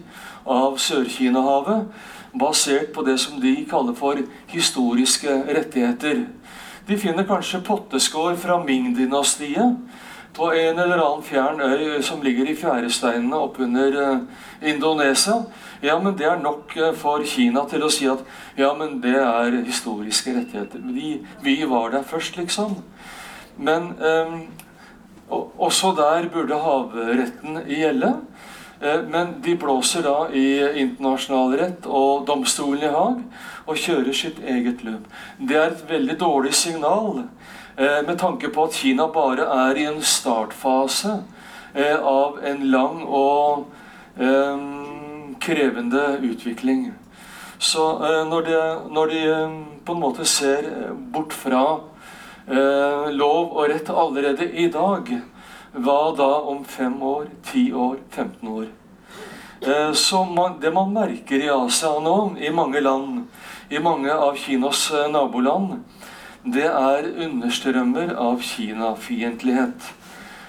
av Sør-Kina-havet, basert på det som de kaller for historiske rettigheter. De finner kanskje potteskår fra Ming-dynastiet på en eller annen fjern øy som ligger i fjæresteinene oppunder uh, Indonesia. Ja, men det er nok uh, for Kina til å si at ja, men det er historiske rettigheter. Vi, vi var der først, liksom. Men eh, også der burde havretten gjelde. Eh, men de blåser da i internasjonal rett og domstolen i Haag og kjører sitt eget løp. Det er et veldig dårlig signal eh, med tanke på at Kina bare er i en startfase eh, av en lang og krevende utvikling. Så når, de, når de på en måte ser bort fra lov og rett allerede i dag, hva da om fem år, ti år, 15 år? Eh, så det man merker i Asia nå, i mange land, i mange av Kinas naboland, det er understrømmer av Kina-fiendtlighet.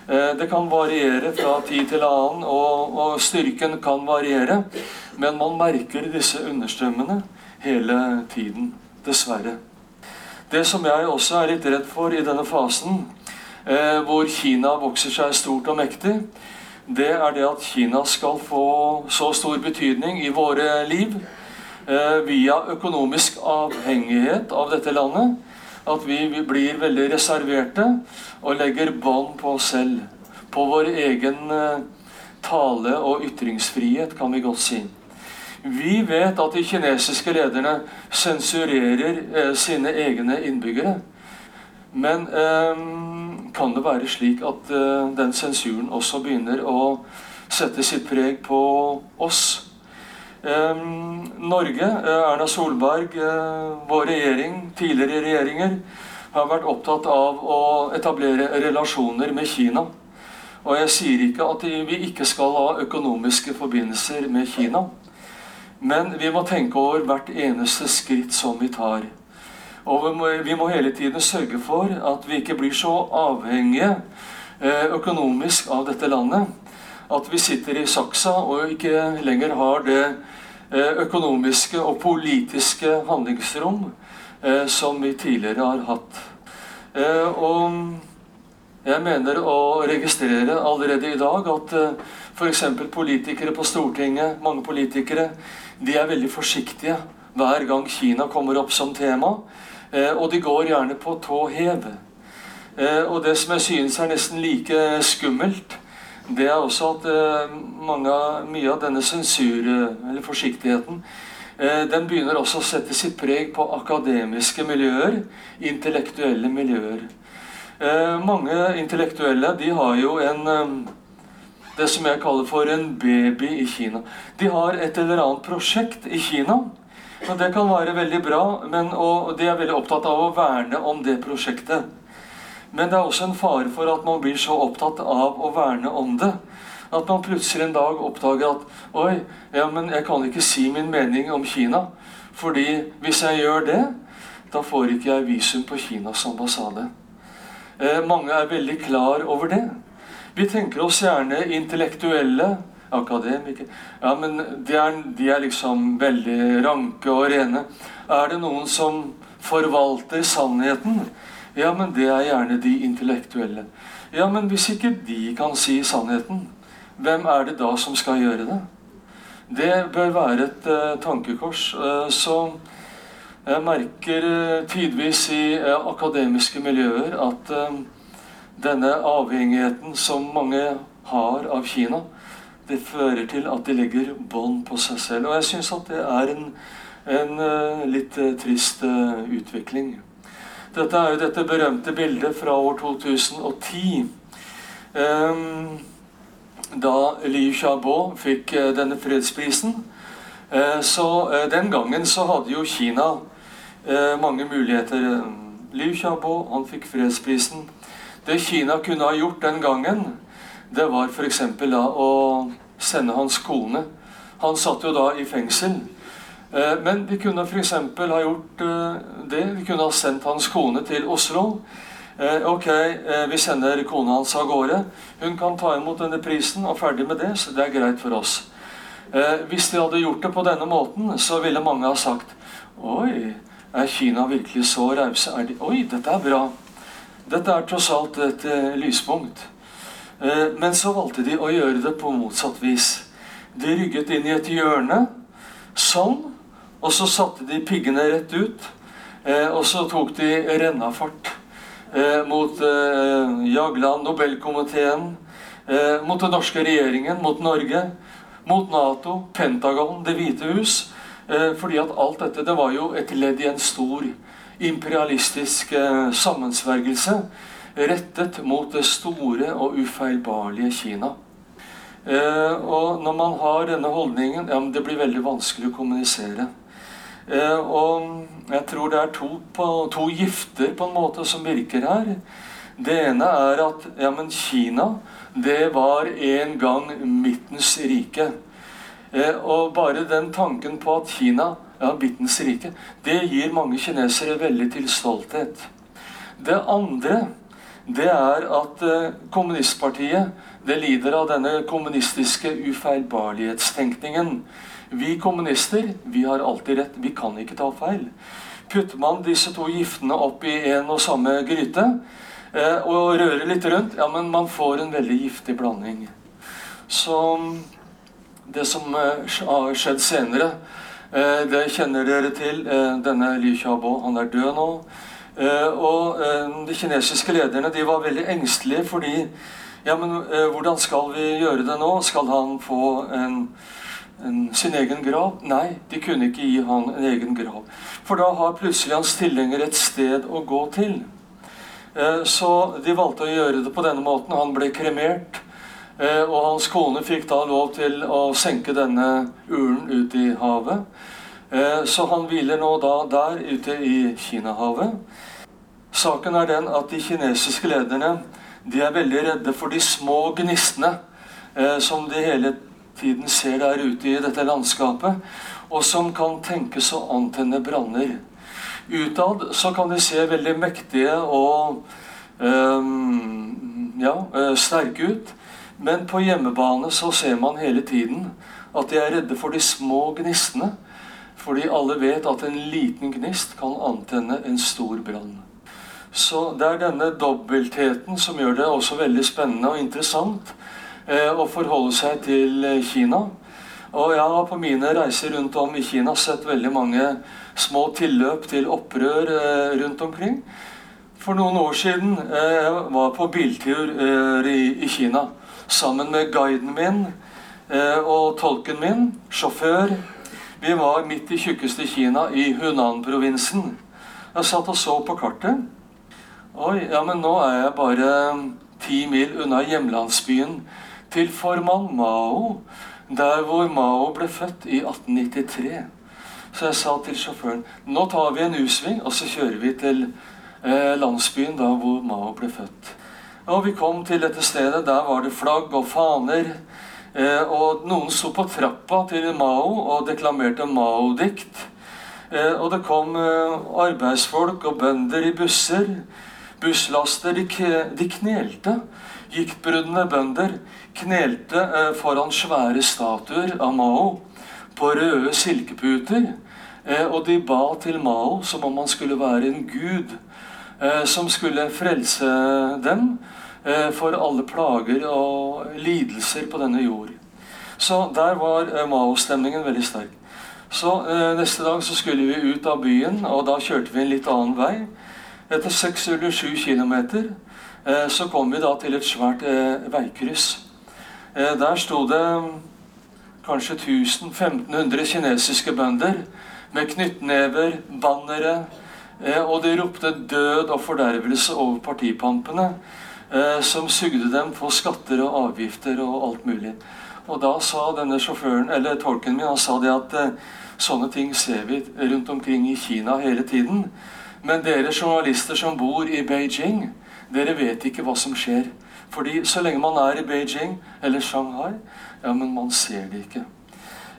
Eh, det kan variere fra tid til annen, og, og, styrken kan variere. Men man merker disse understrømmene hele tiden, dessverre. Det som jeg også er litt redd for i denne fasen, eh, hvor Kina vokser seg stort og mektig, det er det at Kina skal få så stor betydning i våre liv eh, via økonomisk avhengighet av dette landet at vi, blir veldig reserverte og legger bånd på oss selv. På vår egen uh, tale- og ytringsfrihet, kan vi godt si. Vi vet at de kinesiske lederne sensurerer sine egne innbyggere. Men um, kan det være slik at uh, den sensuren også begynner å sette sitt preg på oss? Ehm, Norge, eh, Erna Solberg, eh, vår regjering, tidligere regjeringer, har vært opptatt av å etablere relasjoner med Kina. Og jeg sier ikke at vi ikke skal ha økonomiske forbindelser med Kina. Men vi må tenke over hvert eneste skritt som vi tar. Og vi må, vi må hele tiden sørge for at vi ikke blir så avhengige eh, økonomisk av dette landet at vi sitter i saksa og ikke lenger har det Eh, økonomiske og politiske handlingsrom eh, som vi tidligere har hatt. Og jeg mener å registrere allerede i dag at f.eks. politikere på Stortinget, mange politikere, de er veldig forsiktige hver gang Kina kommer opp som tema. Og de går gjerne på tå hev. Og det som jeg synes er nesten like skummelt, det er også at eh, mange, mye av denne sensur, eller forsiktigheten, eh, den begynner også å sette sitt preg på akademiske miljøer, intellektuelle miljøer. Eh, mange intellektuelle de har jo en det som jeg kaller for en baby i Kina. De har et eller annet prosjekt i Kina. Og Det kan være veldig bra, men, og de er veldig opptatt av å verne om det prosjektet. Men det er også en fare for at man blir så opptatt av å verne om det at man plutselig en dag oppdager at Oi, ja, men jeg kan ikke si min mening om Kina. Fordi hvis jeg gjør det, da får ikke jeg visum på Kinas ambassade. Eh, mange er veldig klar over det. Vi tenker oss gjerne intellektuelle akademikere. Ja, men de er, de er liksom veldig ranke og rene. Er det noen som forvalter sannheten? Ja, men det er gjerne de intellektuelle. Ja, men hvis ikke de kan si sannheten, hvem er det da som skal gjøre det? Det bør være et uh, tankekors. Uh, så jeg merker uh, tidvis i akademiske miljøer at denne avhengigheten som mange har av Kina, det fører til at de legger bånd på seg selv. Og jeg syns at det er en, en litt trist utvikling. Dette er jo dette berømte bildet fra år 2010. Ehm, da Liu Xiaobo fikk eh, denne fredsprisen. Eh, så eh, den gangen så hadde jo Kina mange muligheter. Liu Xiaobo han fikk fredsprisen. Det Kina kunne ha gjort den gangen, det var f.eks. å sende hans kone. Han satt jo da i fengsel. Eh, men vi kunne f.eks. ha gjort eh, det. Vi kunne ha sendt hans kone til Oslo. Eh, ok, vi sender kona hans av gårde. Hun kan ta imot denne prisen, og ferdig med det. Så det er greit for oss. Hvis de hadde gjort det på denne måten, så ville mange ha sagt Oi, er Kina virkelig så rause? De... Oi, dette er bra. Dette er tross alt et lyspunkt. Men så valgte de å gjøre det på motsatt vis. De rygget inn i et hjørne. Sånn. Og så satte de piggene rett ut. Eh, og så tok de rennafart eh, mot eh, Jagland, Nobelkomiteen, eh, mot den norske regjeringen, mot Norge, mot Nato, Pentagon, Det hvite hus. Eh, fordi at alt dette det var jo et ledd i en stor imperialistisk eh, sammensvergelse rettet mot det store og ufeilbarlige Kina. Eh, og når man har denne holdningen, ja, men det blir veldig vanskelig å kommunisere. Eh, og jeg tror det er to, på, to, gifter på en måte som virker her. Det ene er at ja, men Kina, det var en gang Midtens rike. Eh, og bare den tanken på at Kina ja, Midtens rike, det gir mange kinesere veldig til stolthet. Det andre det er at eh, kommunistpartiet det lider av denne kommunistiske ufeilbarlighetstenkningen. Vi kommunister vi har alltid rett. Vi kan ikke ta feil. Putter man disse to giftene opp i en og samme gryte eh, og rører litt rundt, ja, men man får en veldig giftig blanding. Så det som eh, har skjedd senere, det kjenner dere til. Denne Li Xiaobo, han er død nå. Eh, og eh, de kinesiske lederne de var veldig engstelige fordi ja, men eh, hvordan skal vi gjøre det nå? Skal han få en, en, sin egen grav? Nei, de kunne ikke gi han en egen grav. For da har plutselig hans tilhenger et sted å gå til. Så de valgte å gjøre det på denne måten. Han ble kremert. Og hans kone fikk da lov til å senke denne urnen ut i havet. Eh, så han hviler nå da der ute i Kinahavet. Saken er den at de kinesiske lederne de er veldig redde for de små gnistene eh, som de hele tiden ser der ute i dette landskapet, og som kan tenkes å antenne branner. Utad så kan de se veldig mektige og um, ja, sterke ut, men på hjemmebane så ser man hele tiden at de er redde for de små gnistene. Fordi alle vet at en liten gnist kan antenne en stor brann. Så det er denne dobbeltheten som gjør det også veldig spennende og interessant eh, å forholde seg til eh, Kina. Og jeg har på mine reiser rundt om i Kina sett veldig mange små tilløp til opprør eh, rundt omkring. For noen år siden eh, jeg på biltur eh, i, i, Kina sammen med guiden min eh, og tolken min, sjåfør. Vi var midt i tjukkeste Kina, i Hunan-provinsen. Jeg satt og så på kartet. Oi, ja, men nå er jeg bare ti mil unna hjemlandsbyen til formann Mao. Der hvor Mao ble født i 1893. Så jeg sa til sjåføren nå tar vi en U-sving, og så kjører vi til eh, landsbyen da hvor Mao ble født. Og vi kom til dette stedet. Der var det flagg og faner. Eh, og noen sto på trappa til Mao og deklamerte Mao-dikt. Eh, og det kom eh, arbeidsfolk og bønder i busser. Busslaster de, de knelte. Giktbrudne bønder knelte foran svære statuer av Mao på røde silkeputer. Og de ba til Mao som om han skulle være en gud som skulle frelse dem for alle plager og lidelser på denne jord. Så der var eh, Mao-stemningen veldig sterk. Så eh, Neste dag så skulle vi ut av byen, og da kjørte vi en litt annen vei. Etter seks eller sju kilometer eh, så kom vi da til et svært eh, veikryss. Eh, der sto det kanskje 1000-1500 kinesiske bønder med knyttnever, bannere, og de ropte død og fordervelse over partipampene, som sugde dem på skatter og avgifter og alt mulig. Og da sa denne sjåføren, eller tolken min han sa det at sånne ting ser vi rundt omkring i Kina hele tiden. Men dere journalister som bor i Beijing, dere vet ikke hva som skjer. Fordi så lenge man er i Beijing eller Shanghai, ja, men man ser det ikke.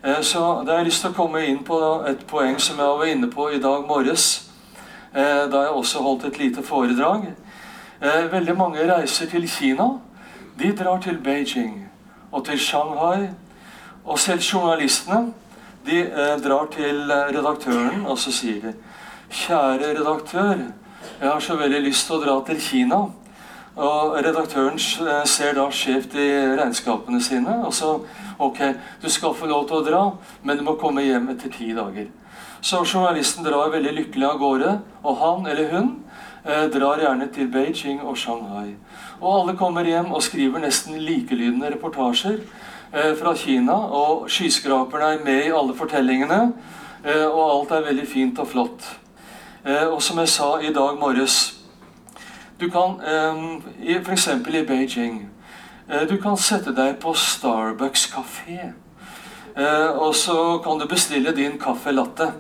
Eh, så da har jeg lyst til å komme inn på et poeng som jeg var inne på i dag morges. Eh, da jeg også holdt et lite foredrag. Eh, veldig mange reiser til Kina. De drar til Beijing og til Shanghai. Og selv journalistene de drar til redaktøren, og så sier de Kjære redaktør, jeg har så veldig lyst til å dra til Kina. Og redaktøren eh, ser da skjevt i regnskapene sine. Og så Ok, du skal få lov til å dra, men du må komme hjem etter ti dager. Så journalisten drar veldig lykkelig av gårde, og han eller hun eh, drar gjerne til Beijing og Shanghai. Og alle kommer hjem og skriver nesten likelydende reportasjer eh, fra Kina. Og skyskraperne er med i alle fortellingene, eh, og alt er veldig fint og flott. Eh, og som jeg sa i dag morges Du kan eh, f.eks. i Beijing eh, Du kan sette deg på Starbucks kafé. Eh, og så kan du bestille din caffè latte.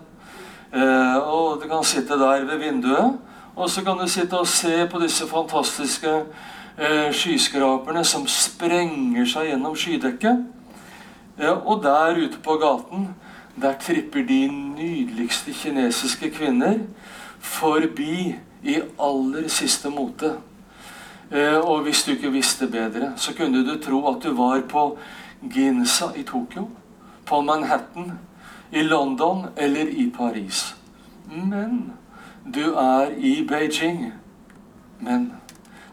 Eh, og du kan sitte der ved vinduet, og så kan du sitte og se på disse fantastiske eh, skyskraperne som sprenger seg gjennom skydekket. Eh, og der ute på gaten, der tripper de nydeligste kinesiske kvinner forbi i aller siste mote. Eh, og hvis du ikke visste bedre, så kunne du tro at du var på Ginza i Tokyo, på Manhattan, i London eller i Paris. Men du er i Beijing. Men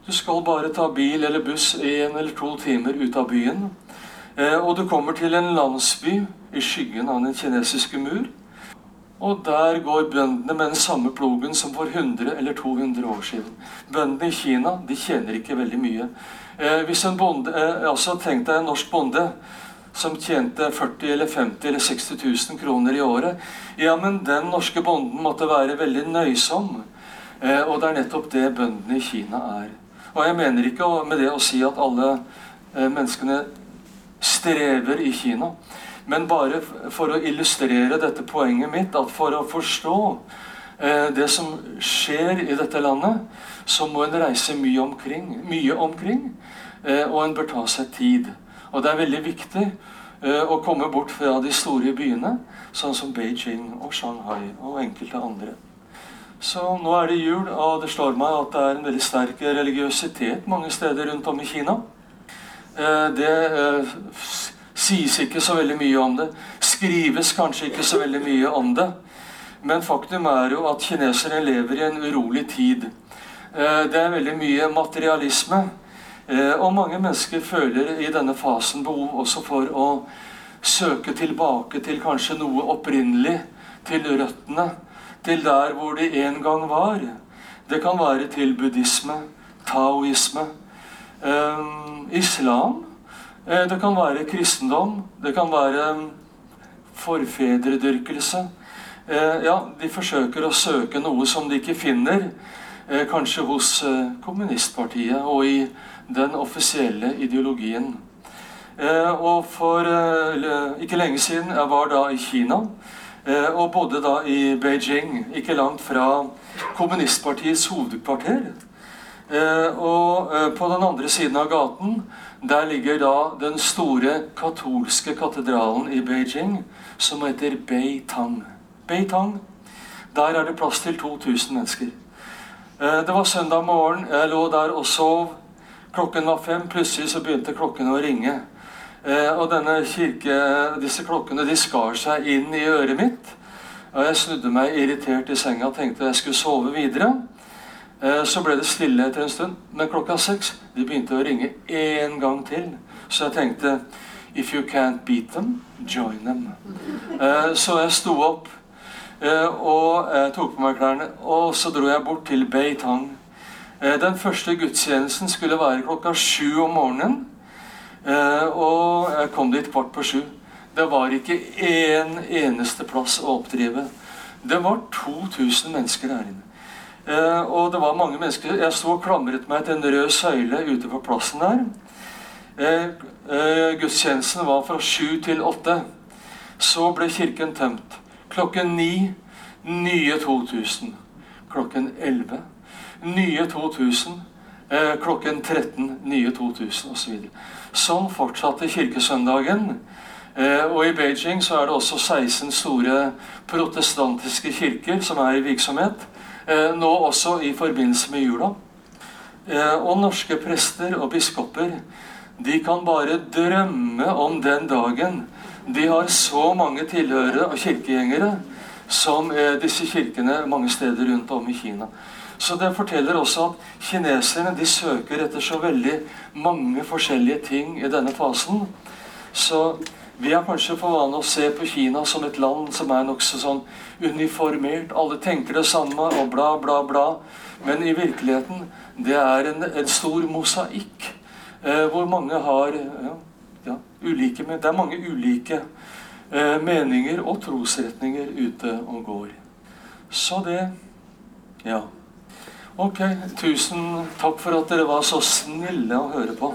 du skal bare ta bil eller buss en eller to timer ut av byen. Eh, og du kommer til en landsby i skyggen av den kinesiske mur. Og der går bøndene med den samme plogen som for 100 eller 200 år siden. Bøndene i Kina de tjener ikke veldig mye. Eh, hvis en bonde, eh, altså Tenk deg en norsk bonde som tjente 40 eller 50 eller 60 000 kroner i året. Ja, men den norske bonden måtte være veldig nøysom. Eh, og det er nettopp det bøndene i Kina er. Og jeg mener ikke med det å si at alle eh, menneskene strever i Kina. Men bare for å illustrere dette poenget mitt, at for å forstå eh, det som skjer i dette landet, så må en reise mye omkring. Mye omkring og en bør ta seg tid. Og det er veldig viktig uh, å komme bort fra de store byene, sånn som Beijing og Shanghai og enkelte andre. Så nå er det jul, og det slår meg at det er en veldig sterk religiøsitet mange steder rundt om i Kina. Uh, det uh, sies ikke så veldig mye om det. Skrives kanskje ikke så veldig mye om det. Men faktum er jo at kinesere lever i en urolig tid. Det er veldig mye materialisme. Eh, og mange mennesker føler i denne fasen behov også for å søke tilbake til kanskje noe opprinnelig, til røttene, til der hvor de en gang var. Det kan være til buddhisme, taoisme, eh, islam. Eh, det kan være kristendom. Det kan være forfedredyrkelse. Ja, de forsøker å søke noe som de ikke finner, kanskje hos kommunistpartiet og i den offisielle ideologien. Eh, og for eh, ikke lenge siden Jeg var da i Kina. Eh, og bodde da i Beijing, ikke langt fra kommunistpartiets hovedkvarter. og på den andre siden av gaten der ligger da den store katolske katedralen i Beijing, som heter Beitang. Beitang. Der er det plass til 2000 mennesker. Det var søndag morgen. Jeg lå der og sov. Klokken var fem. Plutselig så begynte klokken å ringe. Eh, og denne kirke, disse klokkene de skar seg inn i øret mitt. Og jeg snudde meg irritert i senga og tenkte jeg skulle sove videre. Eh, så ble det stille etter en stund. Men klokka seks de begynte å ringe én gang til. Så jeg tenkte If you can't beat them, join them. Eh, så jeg sto opp eh, og jeg tok på meg klærne. Og så dro jeg bort til Beitang Eh, den første gudstjenesten skulle være klokka sju om morgenen. Eh, og jeg kom dit kvart på sju. Det var ikke én eneste plass å oppdrive. Det var 2000 mennesker der inne. Eh, og det var mange mennesker. Jeg sto og klamret meg til en rød søyle ute på plassen der. Gudstjenesten var fra sju til åtte. Så ble kirken tømt. Klokken ni nye 2000. Klokken elleve nye 2000. Eh, klokken 13 nye 2000 osv. Så sånn fortsatte kirkesøndagen. Eh, og i Beijing så er det også 16 store protestantiske kirker som er i virksomhet. Eh, nå også i forbindelse med jula. Og norske prester og biskoper de kan bare drømme om den dagen de har så mange tilhørere og kirkegjengere som disse kirkene mange steder rundt om i Kina. Så det forteller også at kineserne de søker etter så veldig mange forskjellige ting i denne fasen. Så vi er kanskje for vane å se på Kina som et land som er nokså sånn uniformert. Alle tenker det samme og bla, bla, bla. Men i virkeligheten det er en, en stor mosaikk eh, hvor mange har ja, ja, ulike, Det er mange ulike eh, meninger og trosretninger ute og går. Så det Ja. Ok, tusen takk for at dere var så snille å høre på.